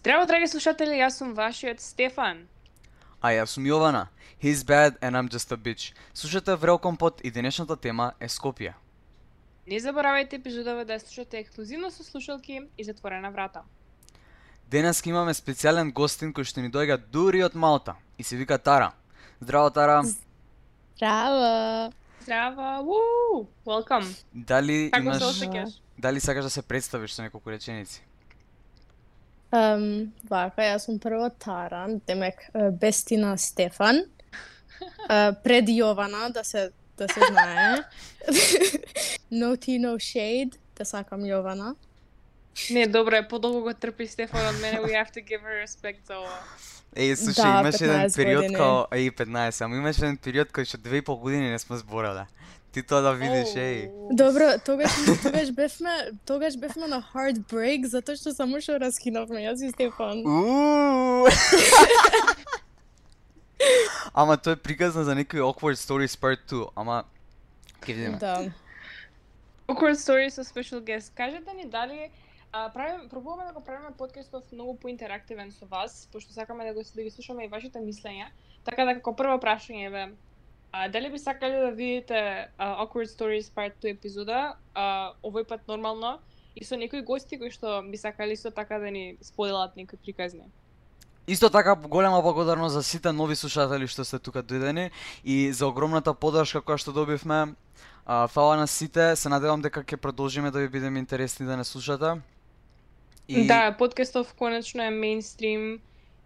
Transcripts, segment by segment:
Здраво, драги слушатели, јас сум вашиот Стефан. А јас сум Јована. He's bad and I'm just a bitch. Слушате Врел Компот и денешната тема е Скопје. Не заборавајте епизодова да ја слушате ексклузивно со слушалки и затворена врата. Денес имаме специјален гостин кој што ни доаѓа дури од Малта и се вика Тара. Здраво Тара. Здраво! Здраво, уу, welcome. Дали Како имаш се дали сакаш да се представиш со неколку реченици? Um, вака, јас сум прво Таран, демек Бестина Стефан. Uh, пред Јована, да се да се знае. no tea, no shade, да сакам Јована. Не, добро е, подолго го трпи Стефан од мене, we have to give her respect за ова. Еј, слушај, Да, имаш еден 15 период као, еј, 15, ама имаш еден период кој што две и пол години не сме зборале. Ти тоа да видиш, еј. Добро, тогаш тогаш бевме, тогаш бевме на heartbreak затоа што само што раскинавме јас и Стефан. Ама тоа е приказна за некои awkward stories part 2, ама ќе видиме. Да. Awkward story со special guest. Кажете ни дали а, правим, пробуваме да го правиме подкастов многу поинтерактивен со вас, пошто сакаме да го да ги слушаме и вашите мислења. Така да како прво прашање бе, а, дали би сакале да видите а, Awkward Stories Part 2 епизода, а, овој пат нормално, и со некои гости кои што би сакали исто така да ни споделат некои приказни. Исто така голема благодарност за сите нови слушатели што сте тука дојдени и за огромната поддршка која што добивме. А, фала на сите, се надевам дека ќе продолжиме да ви бидеме интересни да не слушате. И... Да, подкастов конечно е мейнстрим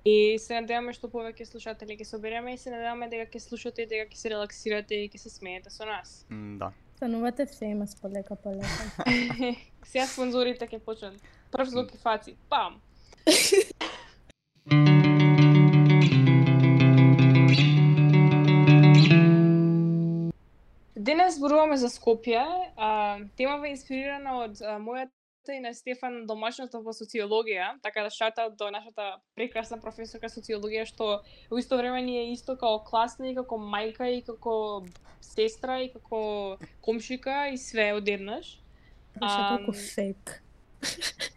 и се надеваме што повеќе слушатели ќе собереме и се надеваме дека ќе слушате и дека ќе се релаксирате и ќе се смеете со нас. М, Да. Станувате famous полека полека. Сега спонзорите ќе почнат. Прв звук и фаци. Пам! Денес зборуваме за Скопје. А, темава е инспирирана од а, мојата и на Стефан домашното во социологија, така да шата до нашата прекрасна професорка социологија што во исто време ни е исто како класна и како мајка и како сестра и како комшика и све одеднаш. Беше толку фейк.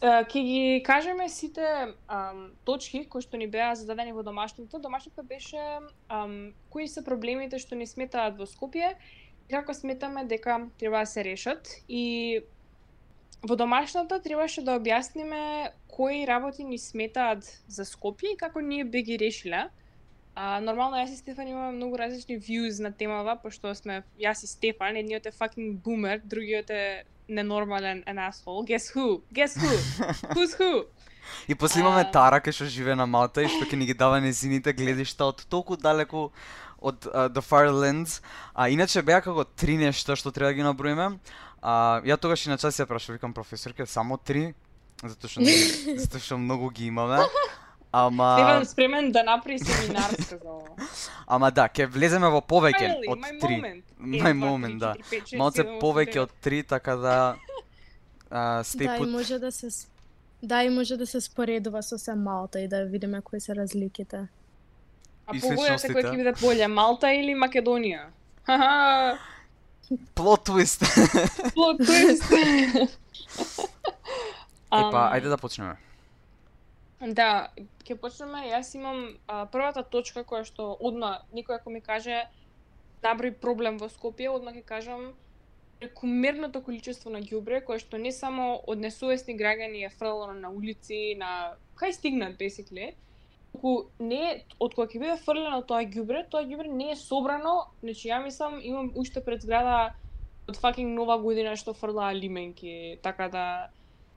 Ке ги кажеме сите ам, точки кои што ни беа зададени во домашното. Домашното беше ам, кои се проблемите што ни сметаат во Скопје и како сметаме дека треба да се решат. И во домашното требаше да објасниме кои работи ни сметаат за Скопје и како ние би ги решиле. А, нормално јас и Стефан имаме многу различни views на темава, пошто сме јас и Стефан, едниот е fucking boomer, другиот е ненормален an asshole. Guess who? Guess who? Who's who? И после имаме А. Тара кај што живее на Малта и што ќе ни ги дава незините гледишта од толку далеку од uh, The Far Lands. А иначе беа како три нешта што треба да ги наброиме. А ја тогаш и на час ја прашав, викам професорке, само три, затоа што не, затоа што многу ги имаме. Ама Стефан спремен да направи семинар за ова. ама да, ќе влеземе во повеќе од три. moment, три, да. Малце повеќе од три, така да а, stay Да, и put. може да се Да, и може да се споредува со се Малта и да видиме кои се разликите. А и погодете кој ќе биде боле, Малта или Македонија? Ха-ха, Плот твист. plot twist. Епа, ајде да почнеме. Да, ќе почнеме. Јас имам а, првата точка која што одма никој ако ми каже наброи проблем во Скопје, одма ќе кажам прекумерното количество на ѓубре кое што не само од несовесни граѓани е фрлано на улици, на кај стигнат basically, туку не од кога ќе биде фрлено тоа ѓубре, тоа ѓубре не е собрано, значи ја мислам имам уште пред зграда од факинг нова година што фрлаа лименки, така да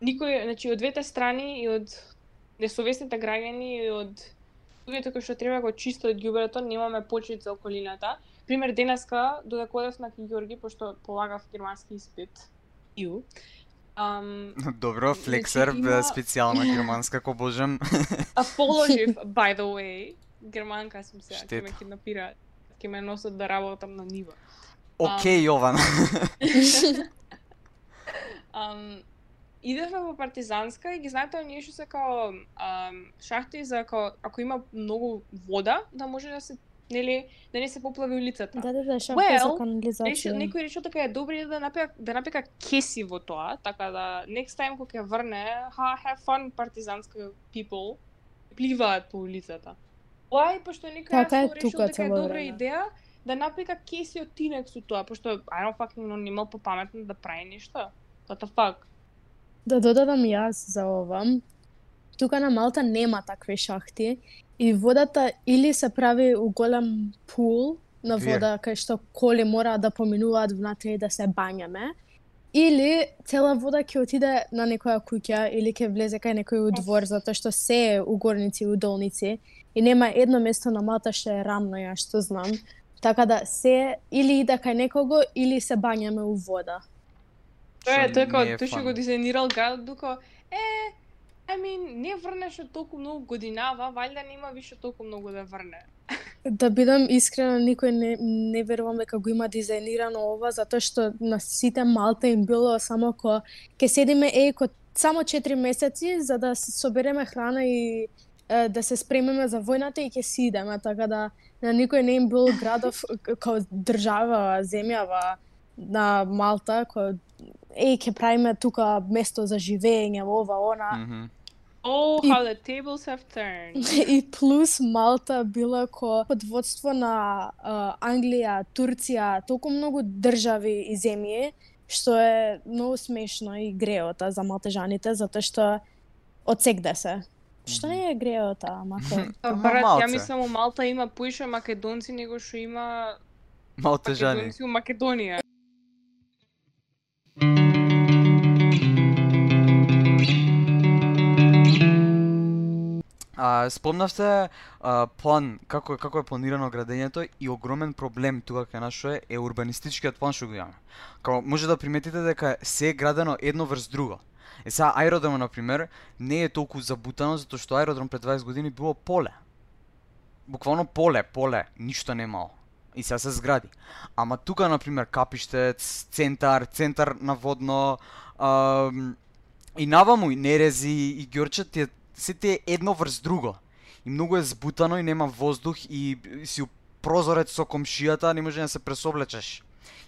никој, значи од двете страни и од несовесните граѓани и од луѓето кои што треба да го чистат ѓубрето, немаме почит за околината. Пример денеска додека одев на Георги пошто полагав германски испит. Ю. Ам, Добро, флексер, Значи, има- специјална германска, ко божем. а положив, by the way, германка сум сега, ќе ме киднапираат, ќе ме носат да работам на нива. Океј, Јован. Ам, идевме во партизанска и ги знаете оние што се као ам, шахти за као ако има многу вода да може да се нели, да не се поплави улицата. Да, да, да, Well, канализација. некој решил дека е добро да напека да напека кеси во тоа, така да next time кога ќе врне, ha, have fun партизанска people пливаат по улицата. Why? Пошто некој Така е тука дека е добра идеја да напека кеси од тинек со тоа, пошто I don't fucking know, немал попаметно да прави нешто. What the fuck? Да додадам јас за ова. Тука на Малта нема такви шахти и водата или се прави у голем пул на вода кај што коли мора да поминуваат внатре и да се бањаме. Или цела вода ќе отиде на некоја куќа или ќе влезе кај некој у двор затоа што се е у горници и у долници и нема едно место на Малта што е рамно ја што знам. Така да се или иде кај некого или се бањаме у вода. Тоа е како не е тој што го дизајнирал градот дука е I mean, не врнеше толку многу годинава, валјда нема више толку многу да врне. Да бидам искрена, никој не, не верувам дека го има дизајнирано ова, затоа што на сите Малта им било само ко ќе седиме е ко само 4 месеци за да се собереме храна и е, да се спремиме за војната и ќе си идеме, така да на никој не им бил градов као држава, земјава на Малта кој еј ќе правиме тука место за живење, ова, она. Мгм. Oh, И- how the tables have turned. И плюс Малта била ко под водство на а, Англија, Турција, толку многу држави и земји, што е многу смешно и греота за малтежаните, затоа што одсегде се. Што не е греота, ама кој? Ама Брат, ја мислам у Малта има поише македонци него што има Малтежани. македонци у Македонија. А, спомнавте а, план, како, како е планирано градењето и огромен проблем тука кај нашо е, е урбанистичкиот план што го имаме. Као може да приметите дека се е градено едно врз друго. Е сега аеродром на пример не е толку забутано затоа што аеродром пред 20 години било поле. Буквално поле, поле, ништо немало. И сега се згради. Ама тука на пример Капиштец, центар, центар на водно, а, и наваму и Нерези и Ѓорче тие се тие едно врз друго. И многу е збутано и нема воздух и си у прозорец со комшијата, не може да се пресоблечеш.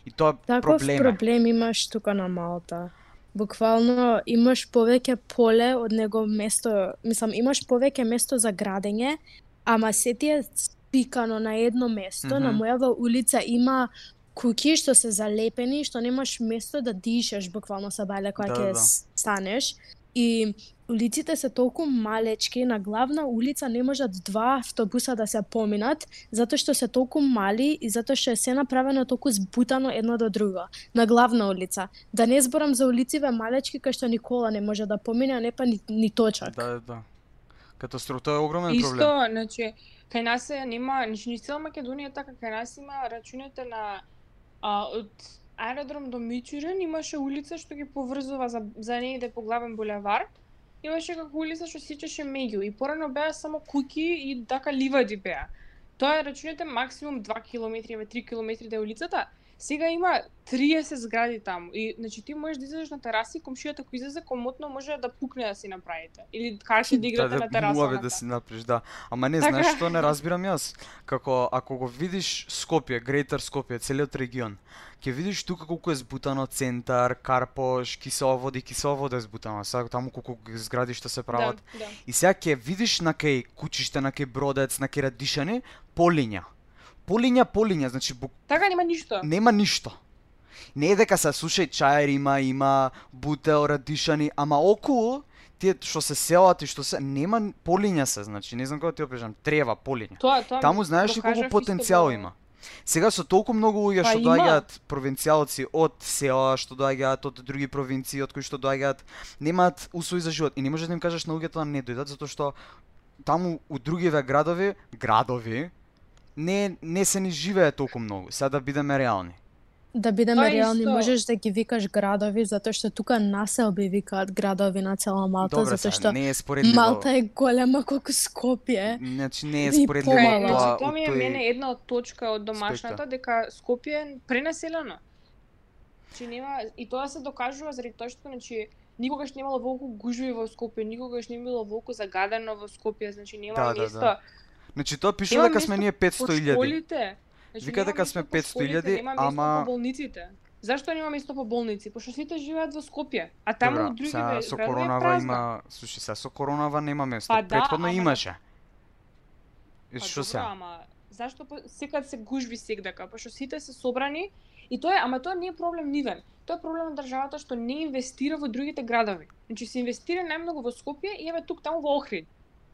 И тоа е Таков проблем. е. проблем имаш тука на Малта. Буквално имаш повеќе поле од него место, мислам, имаш повеќе место за градење, ама се ти е спикано на едно место. На Мгм. мојава улица има куќи што се залепени, што немаш место да дишеш буквално са бале кога Да, ќе да. станеш. И улиците се толку малечки, на главна улица не можат два автобуса да се поминат, затоа што се толку мали и затоа што е се направено толку збутано едно до друго на главна улица. Да не зборам за улициве малечки кај што Никола не може да помине, а не па ни, ни точак. Да, да. Катастрофа, тоа е огромен Исто, проблем. значи, кај нас е нема, значи ни цела Македонија е така, кај нас има рачуните на а, од аеродром до Мичурин имаше улица што ги поврзува за за негде по главен булевар. Имаше како улица што сечеше меѓу и порано беа само куки и така ливади беа. Тоа е рачунете максимум 2 км, 3 км да е улицата. Сега има 30 згради таму и значи ти можеш да излезеш на тераси, комшијата кој излезе комотно може да пукне да си направите или карше да играте на терасата. муаве да си направиш, да. Ама не, Така. знаеш што не разбирам јас? Како ако го видиш Скопје, Грејтер Скопје, целиот регион, ќе видиш тука колку е збутано центар, Карпош, Киселовод и Киселовод е збутано. Сега таму колку згради што се прават. Да, да. И сега ќе видиш на кај куќиште, на кај Бродец, на кај Радишани, полиња. Полиња, полиња, значи бук Така нема ништо. нема ништо. Не е дека се слушај чајер има, има бутел, радишани, ама околу тие што се селат и што се нема полиња се, значи не знам како ти опишам, трева полиња. Тоа, тоа Таму знаеш ли колку потенцијал има. Сега со толку многу луѓе Па што доаѓаат провинцијалци од села, што доаѓаат од други провинции, од кои што доаѓаат, немаат услови за живот и не можеш да им кажеш на луѓето да не дојдат затоа што таму у другиве градови, градови не не се ни живее толку многу. Сега да бидеме реални. Да бидеме Тоа реални, исто. можеш да ги викаш градови, затоа што тука населби викаат градови на цела Малта, Добре, затоа што не е споредливо. Малта е голема колку Скопје. Значи не е споредливо помала. Значи, тоа тоа ми е тој мене една од точка од домашната аспекта. дека Скопје е пренаселено. Значи нема и тоа се докажува заради тоа што значи никогаш немало волку гужви во Скопје, никогаш не било волку загадено во Скопје, значи нема Да, да, место. да. Значи тоа пишува дека сме ние По 500.000. школите. Значи, Вика дека сме по школите, 500.000, нема место ама- по болниците. Зашто нема место по болници? Пошто сите живеат во Скопје, а таму Добра, други ве- со коронава има, слушай, сега со коронава нема место. Па да, Претходно ама имаше. Па што се? ама зашто по- секад се гужви сегдака? Пошто сите се собрани и тоа е, ама тоа не е проблем нивен. Тоа е проблем на државата што не инвестира во другите градови. Значи се инвестира најмногу во Скопје и еве тук таму во Охрид.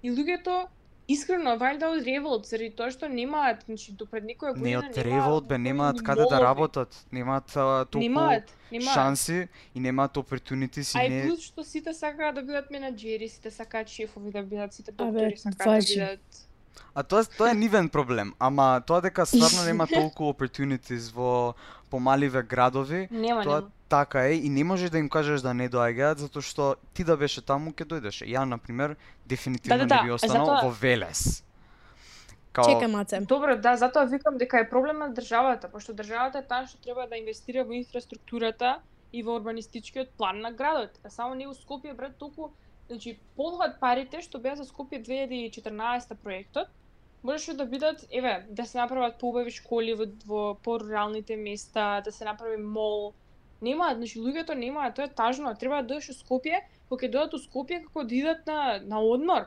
И луѓето искрено вајда од револт заради тоа што немаат, значи до пред некоја Не година од немаат револт бе, немаат каде да работат, немаат толку Немаат, немаат. шанси и немаат opportunities А и и не плюс што сите сакаат да бидат менаџери, сите сакаат шефови да бидат, сите доктори сакаат да бидат. А тоа тоа е нивен проблем, ама тоа дека стварно нема толку opportunities во помаливе градови, Нема, тоа нема. Така е и не можеш да им кажеш да не доаѓаат затоа што ти да беше таму ќе дојдеше. Ја на пример дефинитивно Да, да, не би да, останал затоа- во Велес. Као Чекај маце. Добро, да, затоа викам дека е проблем на државата, пошто државата е таа што треба да инвестира во инфраструктурата и во урбанистичкиот план на градот. А само не у Скопје брат толку, значи половат парите што беа за Скопје 2014 проектот, можеше да бидат, еве, да се направат поубави школи во, во поруралните места, да се направи мол. Нема, значи луѓето немаат, тоа е тажно, треба да дојдеш у Скопје, кога ќе дојдат у Скопје како да идат на на одмор.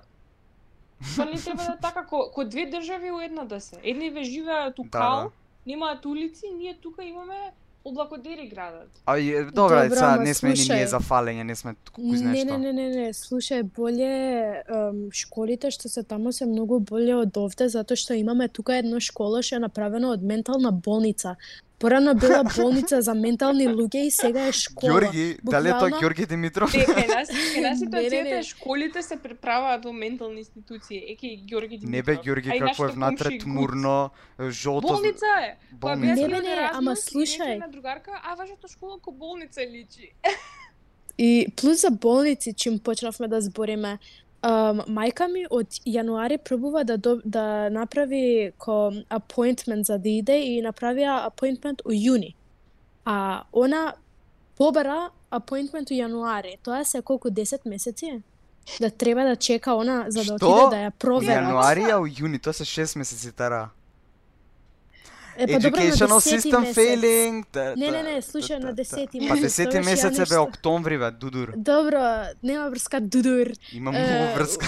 Па не треба да е така ко, ко две држави у една да се. Едни ве живеат у Да, Кал, да. немаат улици, ние тука имаме облакодери градот. А и добра, Добро, сега ама не сме ни ние за фалење, не сме кој знае Не, што. не, не, не, не, слушај, боле ем, школите што се таму се многу боле од овде затоа што имаме тука една школа што е направена од ментална болница. Порано била болница за ментални луѓе и сега е школа. Ѓорги, дали е тоа Ѓорги Димитров? Те, кај нас, кај нас Не, не, ситуацијата не. е школите се преправаат во ментални институции. Еки Ѓорги Димитров. Не бе Ѓорги како е внатре тмурно, жолто. Болница е. Болница. Не, бе, не, ама слушај. на другарка, а вашата школа ко болница личи. И плюс за болници, чим почнавме да збориме, Um, мајка ми од јануари пробува да до, да направи ко appointment за да иде и направија appointment у јуни. А она побара appointment у јануари. Тоа се колку 10 месеци? Да треба да чека она за да Што? отиде да ја проверат. јануари, а у јуни, тоа се 6 месеци тара. Е, па Educational 10 system месец. failing. та- Не, не, та- не, та- слушај, на та. 10 Па месец, 10 тогаш ја месец е бе октомври бе, дудур. Добро, нема врска дудур. Има многу врска.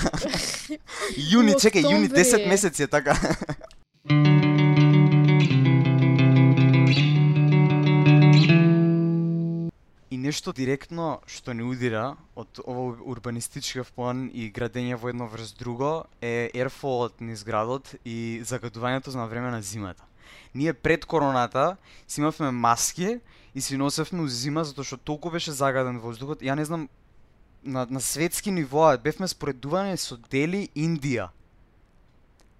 јуни, чекај, јуни 10 октомври. месеци е така. И нешто директно што не удира од ово урбанистичкиот план и градење во едно врз друго е ерфолот низ градот и загадувањето за на време на зимата. Ние пред короната си имавме маски и си носевме у зима затоа што толку беше загаден воздухот. Ја не знам на, на светски ниво бевме споредувани со Дели Индија.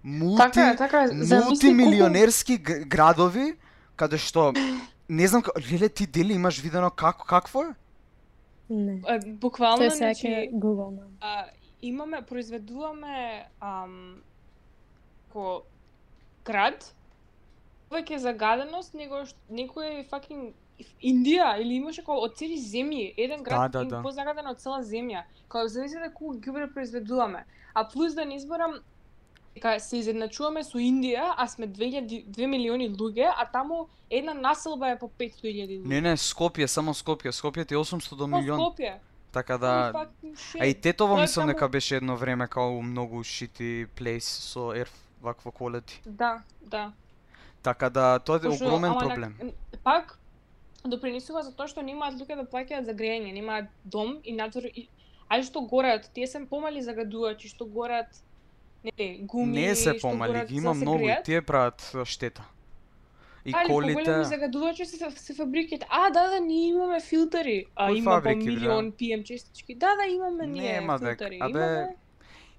Мулти, Така е, така е. Мултимилионерски г- градови каде што не знам леле ти Дели имаш видено како какво е? Не. Буквално, Тоа сега значи, ќе Google а, имаме, произведуваме ам, ко град, повеќе загаденост него некој fucking Индија или имаше како од цели земји, еден град Да, да, да. позагаден од цела земја. Као зависите колку ги произведуваме. А плюс да не изборам дека се изедначуваме со Индија, а сме 2000 2 милиони луѓе, а таму една населба е по 500.000 луѓе. Не, не, Скопје, само Скопје. Скопје ти е 800 до Па милион. Скопје. Така да... А и Тетово мислам таму- дека беше едно време као многу shitty place со air вакво quality. Да, да. Така да тоа е огромен ама на- проблем. пак допринесува за тоа што немаат луѓе да плаќаат за грејење, немаат дом и надвор и ај што гореат, тие се помали загадувачи што гореат не, гуми, Не се помали, ги има да се многу и тие прават штета. И Али колите... поголеми загадувачи се, се фабриките. А, да, да, ние имаме филтери. А, Кои има по фабрики, бре? милион PM честички. Да, да, имаме ние Нема, бе, филтери. абе, Имаме...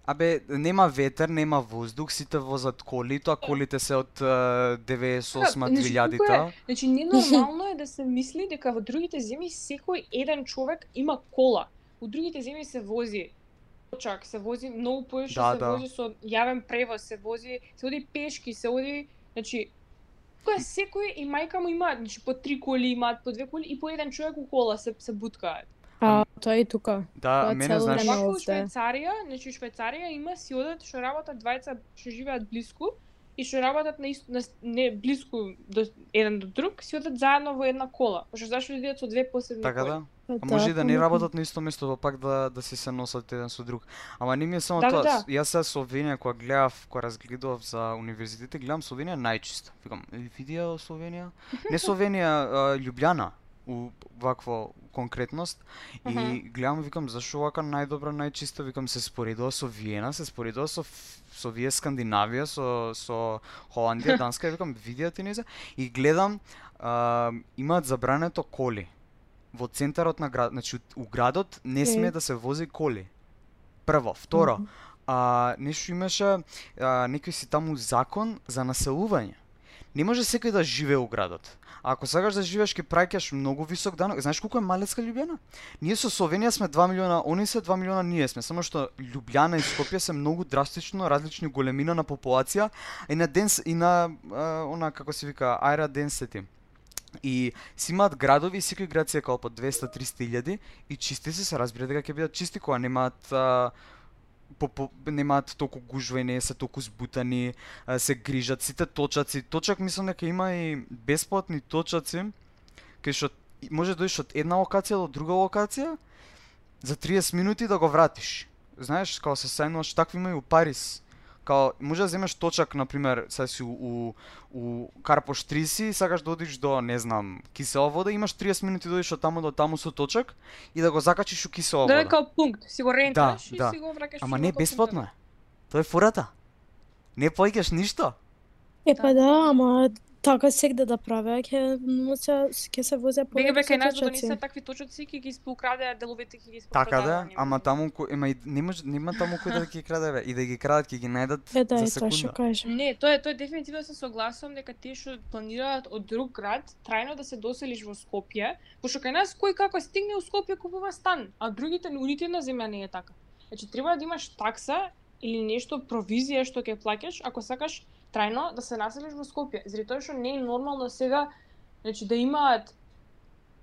Абе, нема ветер, нема воздух, сите возат коли, тоа колите се од а, 98 значи, колку 2000-та. Значи, ненормално е да се мисли дека во другите земји секој еден човек има кола. У другите земји се вози чак се вози многу поише, Да, се да. вози со јавен превоз, се вози, се оди пешки, се оди, значи кој секој и мајка му има, значи по три коли имаат, по две коли и по еден човек у кола се се буткаат. А, тоа е тука. Да, Тоа мене знаеш, Вака у овде. Швајцарија, значи у Швајцарија има си одат што работат двајца што живеат блиску и што работат на, ист, на не блиску до еден до друг, си одат заедно во една кола. Пошто зашто идеат со две посебни така коли. да? Па А може и да не работат на исто место, па пак да да си се носат еден со друг. Ама не ми е само Да, да, тоа. да. Јас сега Словенија кога гледав, кога разгледував за универзитете, гледам Словенија најчиста. Викам, е, види ја Словенија. Не Словенија, а, Љубљана у вакво конкретност и Мгм. гледам викам зашо вака најдобра најчиста викам се споредува со Виена се споредува со со вие Скандинавија со со Холандија Данска и викам видијате не и гледам а, имаат забрането коли во центарот на град, значи у- градот не сме Е. да се вози коли. Прво, второ, а, нешто имаше а, некој си таму закон за населување. Не може секој да живее у градот. А ако сакаш да живееш ќе праќаш многу висок данок. Знаеш колку е малецка Љубљана? Ние со Словенија сме 2 милиона, они се 2 милиона, ние сме. Само што Љубљана и Скопје се многу драстично различни големина на популација и на денс и на а, она како се вика аера денсити. И си имаат градови и секој град се е као по 200-300 илјади и чисти се се разбира дека ќе бидат чисти кога немаат а, по, по, немаат толку гужва и не се толку збутани, а, се грижат сите точаци. Точак мислам дека има и бесплатни точаци кај што може да дојдеш од една локација до друга локација за 30 минути да го вратиш. Знаеш, као се сајнуваш, такви има и у Париз. Као, може да земеш точак, например, сега си у, у, у Карпош 30 и сакаш да одиш до, не знам, кисела вода, имаш 30 минути да одиш од таму до таму со точак и да го закачиш у кисела Да е вода. као пункт, си го ренташ Да, и да. си го враќаш. Ама не бесплатно е. Тоа е фурата. Не плаќаш ништо. Е, па да, ама така сегде да правеа, ќе се ќе се возе по Бега бека нас да донесе такви точоци ќе ги испокрадеа деловите ќе ги Така испокрадеа. да, ама таму кој ема и не може нема таму кој да ги краде бе, и да ги крадат ќе ги најдат Е, да, за е тоа што секунда. кажам. Не, тоа е тоа е дефинитивно се согласувам дека тие што планираат од друг град трајно да се доселиш во Скопје, пошто кај нас кој како стигне у Скопје купува стан, а другите нити една земја не е така. Значи треба да имаш такса или нешто провизија што ќе плаќаш ако сакаш трајно да се населиш во Скопје. Заради тоа што не е нормално сега значи да имаат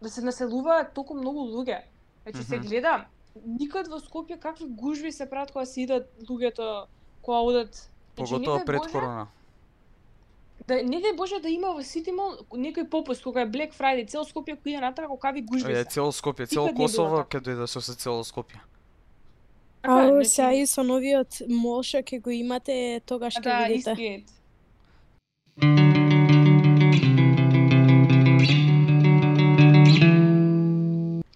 да се населуваат толку многу луѓе. Значи се Мгм. гледа никад во Скопје какви гужви се прават кога се идат луѓето кога одат Значи, Поготово дај пред Боже, корона. Да, не дај Боже да има во City Mall некој попуст кога е Black Friday, цел Скопје кој иде натака кога ви гужви Е, се. цело Скопје, е било Косово така. ќе дојде со се цело Скопје. А, сега и со новиот мол што ќе го имате, тогаш ќе да, видите.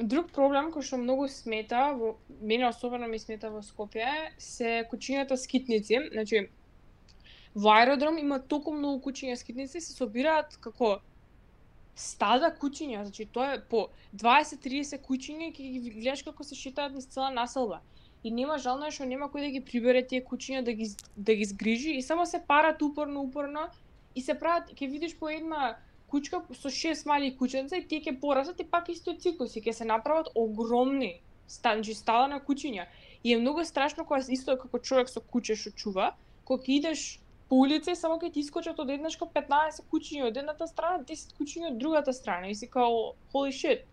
Друг проблем кој што многу смета, во, мене особено ми смета во Скопје, се кучињата скитници. Значи, во аеродром има толку многу кучиња скитници, се собираат како стада кучиња, значи тоа е по 20-30 кучиња ќе ги гледаш како се шетаат низ цела населба. И нема жално е што нема кој да ги прибере тие кучиња да ги да ги згрижи и само се парат упорно упорно и се прават ќе видиш по една кучка со шест мали кученца и тие ќе порасат и пак истиот циклус и ќе се направат огромни станџи стала на кучиња. И е многу страшно кога исто како човек со куче што чува, кога ќе идеш по улица и само ќе ти искочат од еднашко како 15 кучиња од едната страна, 10 кучиња од другата страна и си као holy shit.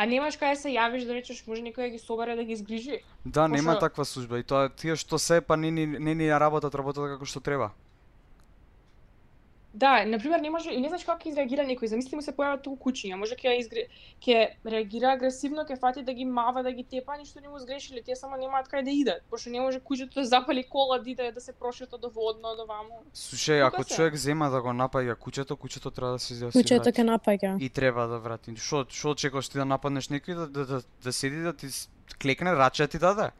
А немаш кај да се јавиш да речеш може некој да ги собере да ги згрижи. Да, нема Пошто- таква служба и тоа тие што се па не ни не ни ја работат, работат како што треба. Да, на пример не може и не знаеш како ќе изреагира некој. Замисли му се појават толку кучиња, може ќе изгре... ќе реагира агресивно, ќе фати да ги мава, да ги тепа, ништо не му сгрешиле, тие само немаат кај да идат, пошто не може кучето да запали кола да иде да се прошета до водно, до ваму. Слушај, ако се. човек зема да го напаѓа кучето, кучето треба да се да си Кучето ќе напаѓа. И треба да врати. Што што очекуваш ти да нападнеш некој да да, да, да седи да ти клекне раче ти даде?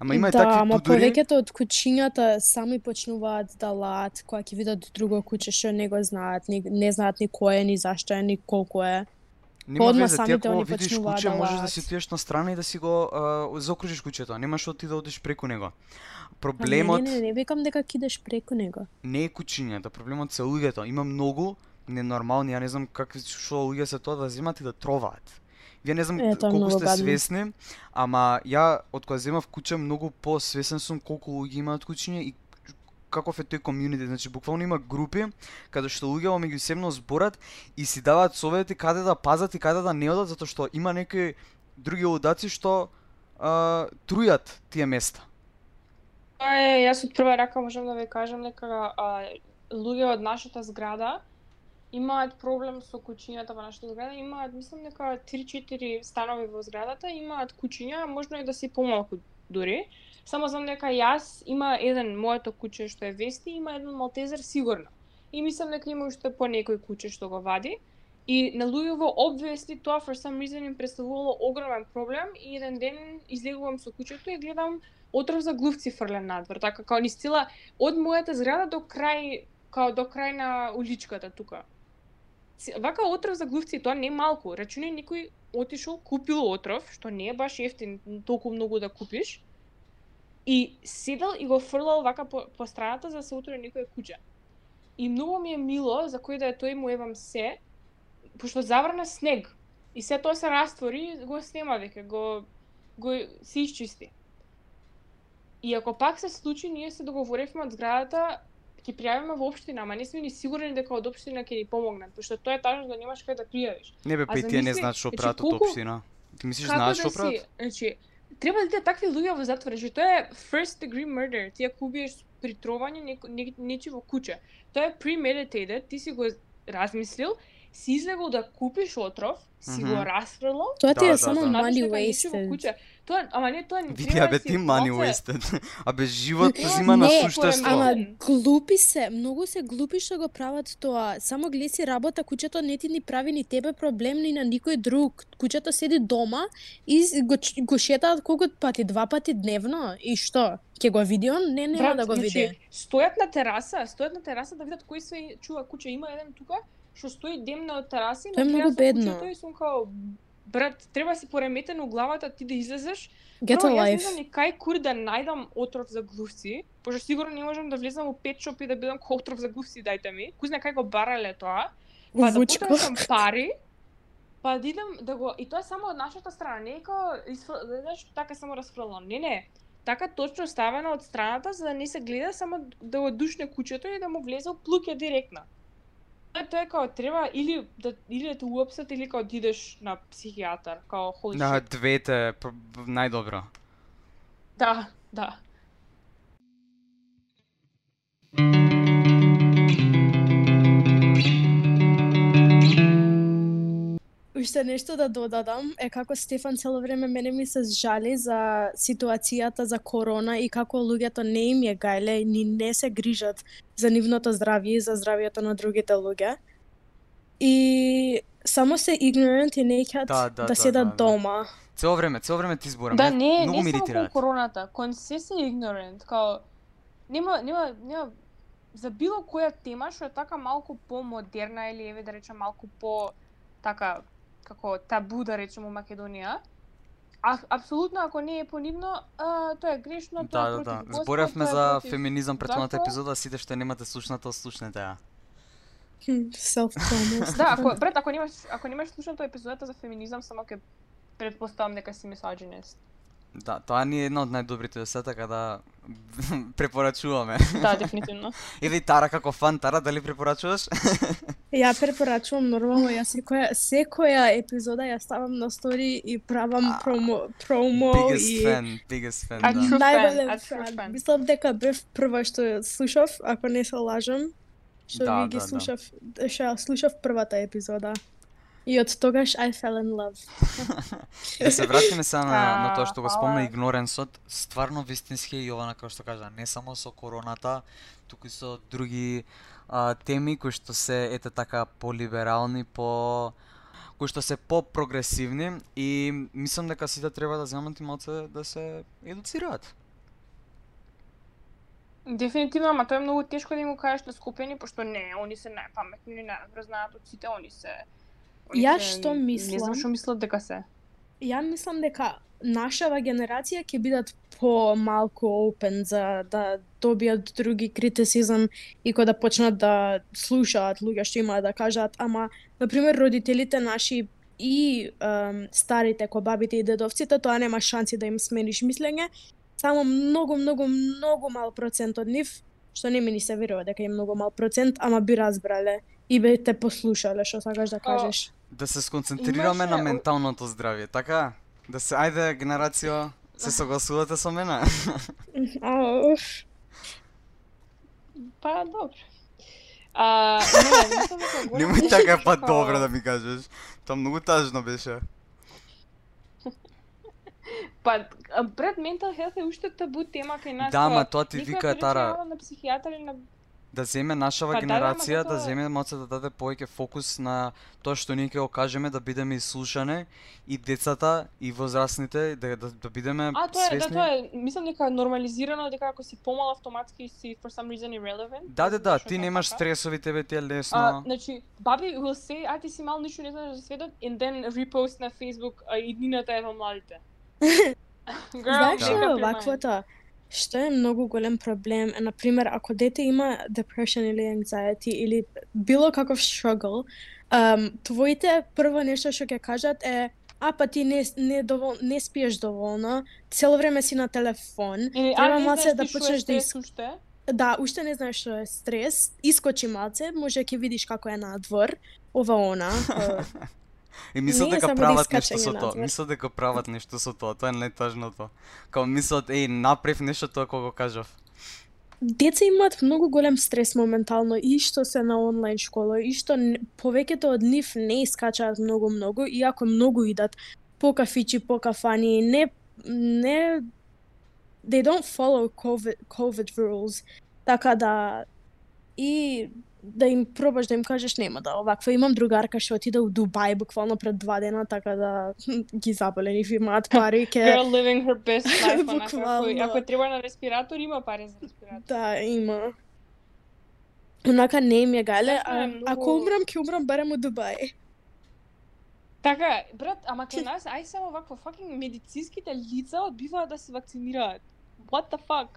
Ама има и да, такви ама тудори. повеќето од кучињата сами почнуваат да лаат кога ќе видат друго куче што не го знаат, ни, не знаат ни кој е, ни зашто е, ни колку е. Нема везе, ти ако видиш куче, да можеш да си отидеш на страна и да си го а, заокружиш кучето. Немаш од ти да одиш преку него. Проблемот не, не, не, не викам дека кидеш преку него. не е кучињата, проблемот се луѓето. Има многу ненормални, ја не знам какви што луѓе се тоа да земат и да троваат. Вие не знам Е, тоа е колку сте гадно. свесни, ама ја од кога земав куче многу посвесен сум колку луѓе имаат кучиња и каков е тој комјунити, значи буквално има групи каде што луѓе во меѓусебно зборат и си даваат совети каде да пазат и каде да не одат затоа што има некои други лудаци што а, трујат тие места. Тоа е, јас од прва рака можам да ви кажам дека луѓе од нашата зграда имаат проблем со кучињата во нашата зграда, имаат мислам дека 3-4 станови во зградата, имаат кучиња, можно и да се помалку дури. Само знам дека јас има еден моето куче што е Вести, има еден малтезер сигурно. И мислам дека има уште по некој куче што го вади. И на луѓево обвести тоа for some reason им представувало огромен проблем и еден ден излегувам со кучето и гледам отров за глувци фрлен надвор, така као ни стила од мојата зграда до крај као до крај на уличката тука. Вака отров за глувци тоа не е малку. Рачуни некој отишол, купил отров, што не е баш ефтин толку многу да купиш. И седел и го фрлал вака по, по страната за да се утре некој куџа. И многу ми е мило за кој да е тој му евам се, пошто заврна снег. И се тоа се раствори, го снема веќе, го го се исчисти. И ако пак се случи, ние се договоривме од зградата ќе пријавиме во општина, ама не сме ни сигурни дека од општина ќе ни помогнат, пошто тоа е тажно да немаш кај да пријавиш. Не бе, А па и тие не знаат што значи, прават од општина. Ти мислиш знаеш што прават? Значи, треба да идат такви луѓе во затвор, значи тоа е first degree murder. Ти ако убиеш при трованје неко, не, нечиво куче. Тоа е premeditated, ти си го размислил, си излегол да купиш отров, си Мгм. го расфрлал, Тоа ти Да, е да, само да. знаеш money wasted. Тоа, ама не тоа не Види, треба абе да си ти малце- wasted. Абе живот Тоа зима на не, суштество. Ама глупи се, многу се глупи што го прават тоа. Само гледи си работа, куќето не ти ни прави ни тебе проблем ни на никој друг. Куќето седи дома и го, го шетаат колку пати, два пати дневно. И што? Ќе го види он? Не, нема да го значи, види. Стојат на тераса, стојат на тераса да видат кој се чува куче. Има еден тука што стои демна од тераси, Тоа е многу бедно. кучето И сум као, брат, треба си пореметено у главата ти да излезеш. Get Прво, a Јас не знам ни кај кур да најдам отров за глувци, пошто сигурно не можам да влезам во пет шоп и да бидам кој отров за глувци дајте ми. Кој знае кај го барале тоа. Па да потрошам пари, па да идам да го и тоа само од нашата страна, не е као изфр... знаеш така само расфрлано. Не, не. Така точно ставено од страната за да не се гледа само да го душне кучето и да му влезе плуќе директно. Тоа е- Тоа е као треба или да или да те уапсат или као да идеш на психијатар, као holy На двете најдобро. Да, да. Уште нешто да додадам е како Стефан цело време мене ми се жали за ситуацијата за корона и како луѓето не им е гајле ни не се грижат за нивното здравје и за здравјето на другите луѓе. И само се ignorant и неќат Да, да, да, да, седат да, да. дома. Цело време, цело време ти зборам. Да, не, не само кон короната, кон се се ignorant, као нема нема нема за било која тема што е така малку помодерна или еве да речем малку по така како табу да речем у Македонија. А апсолутно ако не е по нивно, а, тоа е грешно, тоа Да, е да, против да. Господ, Зборевме е за против феминизам претходната епизода, сите што немате слушнато, слушнете ја. Self. Да, ако брат, ако немаш ако немаш слушнато епизодата за феминизам, само ќе предпоставам дека си мисоџинист. Да, тоа ни е една од најдобрите до сега, така да препорачуваме. Да, дефинитивно. Еве и Тара како фан, Тара, дали препорачуваш? Ја препорачувам нормално, ја секоја секоја епизода ја ставам на стори и правам промо промо biggest и fan, biggest fan, да. Најголем фан. fan. Мислам дека бев прва што слушав, ако не се лажам, што Да, ви ги да, да. слушав, што ја слушав првата епизода. И од тогаш I fell in love. Да се вратиме сега на, на тоа што го спомна игноренсот. Стварно вистински е Јована како што кажа, не само со короната, туку и со други а, теми кои што се ете така полиберални, по кои што се попрогресивни и мислам дека сите треба да земат и малце да се едуцираат. Дефинитивно, ама тоа е многу тешко да им го кажеш на скопени, пошто не, они се најпаметни, најдобро знаат од сите, они се... се- што Не мислам? знам што мислат дека се. Ја мислам дека нашава генерација ќе бидат по-малку open за да добијат други критицизам и кога да почнат да слушаат луѓе што имаат да кажат, ама на пример родителите наши и ем, старите ко бабите и дедовците, тоа нема шанси да им смениш мислење. Само многу, многу, многу мал процент од нив, што не ми ни се верува дека е многу мал процент, ама би разбрале и би те послушале што сакаш да кажеш. Да се сконцентрираме Имаше на менталното здравје, така? Да се ајде генерација се согласувате со мене? Па добро. А, не, Немој така па добро да ми кажеш. Тоа многу тажно беше. Па пред ментал health е уште табу тема кај нас. Да, тоа ма тоа ти вика Тара. на психијатар или на Да земе нашава Па да, да, генерација, да затоа- земе моца да даде повеќе фокус на тоа што ние ќе го кажеме да бидеме ислушане и децата и возрастните да да, да бидеме А, тоа е, да, свесни. тоа е, мислам дека е нормализирано, дека ако си помал автоматски си for some reason irrelevant. Да, да, да, ти тоа немаш така. стресови, тебе ти е А, лесно. значи, баби will say, а ти си мал ништо не знаеш за светот, and then repost на Facebook, а иднината е во младите. Girl, Знаеш your mind. ваквото? Што е многу голем проблем е, например, ако дете има depression или anxiety или било каков struggle, um, твоите прво нешто што ќе кажат е а па ти не не довол, не спиеш доволно, цело време си на телефон. Или, а Треба не малце знаеш да ти што е почнеш да стрес ис... уште? Да, уште не знаеш што е стрес, искочи малце, може ќе видиш како е надвор, ова она. И мислат дека прават нешто со тоа. Мислат дека прават нешто со тоа. Тоа е најтажното. Као мислат, еј, направив нешто тоа кога го кажав. Деца имаат многу голем стрес моментално и што се на онлайн школа и што повеќето од нив не искачаат многу многу иако многу идат по кафичи, по кафани, не не they don't follow COVID COVID rules. Така да и да им пробаш да им кажеш нема да оваква имам другарка што отиде у Дубај буквално пред два дена така да ги заболе нив имаат пари ке Girl living her best life, онака, ако, Буквално. ако треба на респиратор, има пари за респиратор. Да, има. Онака не им е гале, а, многу- ако умрам, ќе умрам барем у Дубај. Така, брат, ама кај нас, ај само вакво, fucking медицинските лица одбиваат да се вакцинираат. What the fuck?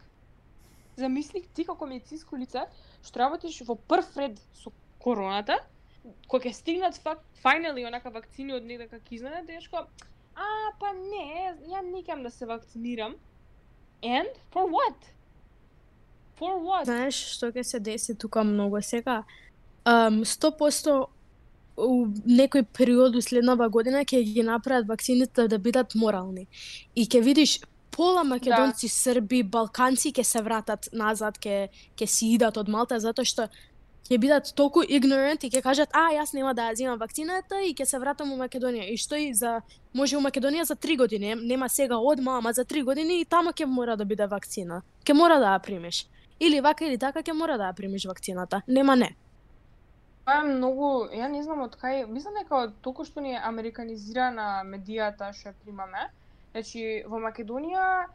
Замисли ти како медицинско лице, што работиш во прв ред со короната, кога ќе стигнат фак, finally онака вакцини од негде како изненад, тешко, а, па не, ја не да се вакцинирам. And for what? For what? Знаеш што ќе се деси тука многу сега? Um, 100% у некој период у следнава година ќе ги направат вакцините да бидат морални. И ќе видиш пола македонци, срби, балканци ќе се вратат назад, ќе ќе си идат од Малта затоа што ќе бидат толку ignorant и ќе кажат а јас нема да ја земам вакцината и ќе се вратам у Македонија. И што и за може у Македонија за три години, нема сега одма, ама за три години и таму ќе мора да биде вакцина. Ќе мора да ја примиш. Или вака или така ќе мора да ја примиш вакцината. Нема не. Тоа е многу, ја не знам од кај, мислам дека од толку што ни е американизирана медијата што примаме. Значи во Македонија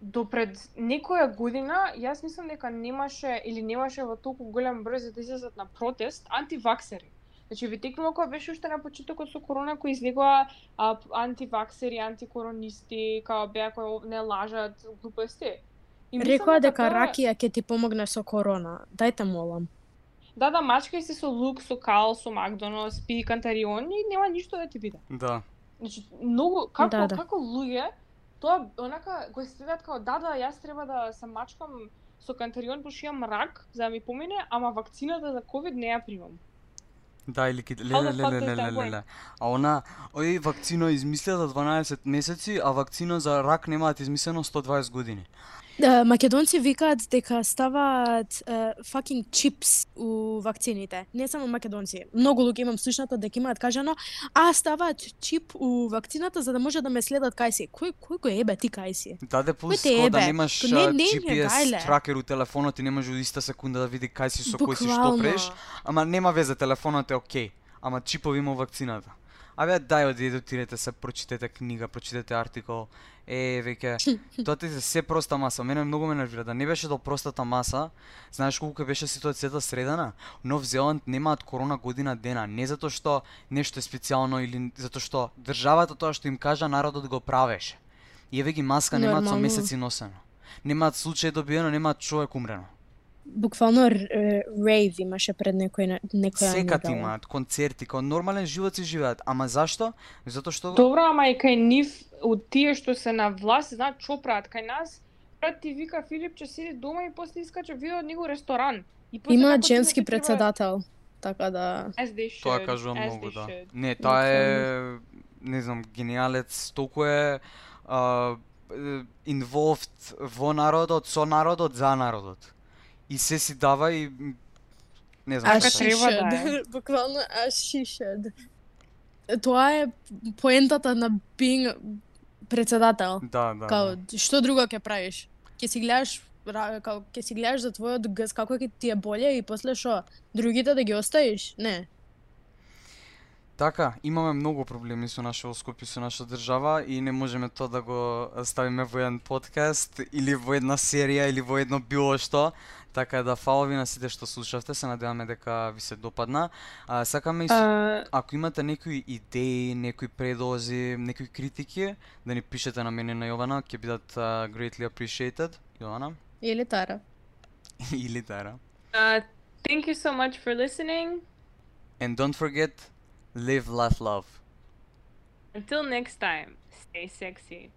до пред некоја година јас мислам дека немаше или немаше во толку голем број за да излезат на протест антиваксери. Значи ви текнува кога беше уште на почетокот со корона кои излегоа а, антиваксери, антикоронисти, као беа кои не лажат глупости. Рекоа дека тоа- ракија ќе ти помогне со корона. Дајте молам. Да, да, мачкај се со лук, со кал, со Макдоналдс, пи кантарион и нема ништо да ти биде. Да. Значи, многу како Да, да. како луѓе тоа онака го следат како да да јас треба да се мачкам со кантарион пошто имам рак за да ми помине, ама вакцината за ковид не ја примам. Да, или ки... Леле, леле, леле, that work? леле. А она, ој вакцина измислија за 12 месеци, а вакцина за рак немаат измислено 120 години. Да, македонци викаат дека ставаат uh, fucking chips у вакцините. Не само македонци. Многу луѓе имам слушнато дека имаат кажано, а ставаат чип у вакцината за да може да ме следат кај си. Кој кој го ебе ти кај си? Даде плюс те као да немаш не- не GPS тракер у телефонот и не може у иста секунда да види кај си со кој си што Буквално. преш. Ама нема везе, телефонот е окей. Ама чипови има вакцината. Абе, дај оди отидете се, прочитете книга, прочитете артикол. Е, веќе, тоа ти се се проста маса. Мене многу ме нервира да не беше до простата маса. Знаеш колку беше ситуацијата средана? Нов Зеланд немаат корона година дена, не затоа што нешто е специјално или затоа што државата тоа што им кажа народот го правеше. И еве ги маска немаат со месеци носено. Немаат случај добиено, немаат човек умрено. Буквално рейв имаше пред некој некоја Секат имаат концерти, као нормален живот си живеат. Ама зашто? Затоа што Добро, ама и кај нив од тие што се на власт, знаат што прават кај нас. Брат ти вика Филип че седи дома и после искача видео од него ресторан. И после Има женски председател. Така да тоа кажува многу, да. Не, тоа е не знам, гениалец, толку е involved во народот, со народот, за народот. И се си дава и не знам да. треба да. Буквално as she should. Тоа е поентата на being председател. Да, да. Као, да. што друго ќе правиш? Ќе си гледаш као ќе си гледаш за твојот гз како ќе ти е боле и после што другите да ги оставиш? Не. Така, имаме многу проблеми со нашето Скопје, со нашата држава и не можеме тоа да го ставиме во еден подкаст или во една серија или во едно било што. Така да фала ви на сите што слушавте, се надеваме дека ви се допадна. А, сакаме и. А, ако имате некои идеи, некои предлози, некои критики, да ни пишете на мене на Јована, ќе бидат uh, greatly appreciated. Јована Или Тара. или Тара. uh, thank you so much for listening. And don't forget, live, laugh, love. Until next time, stay sexy.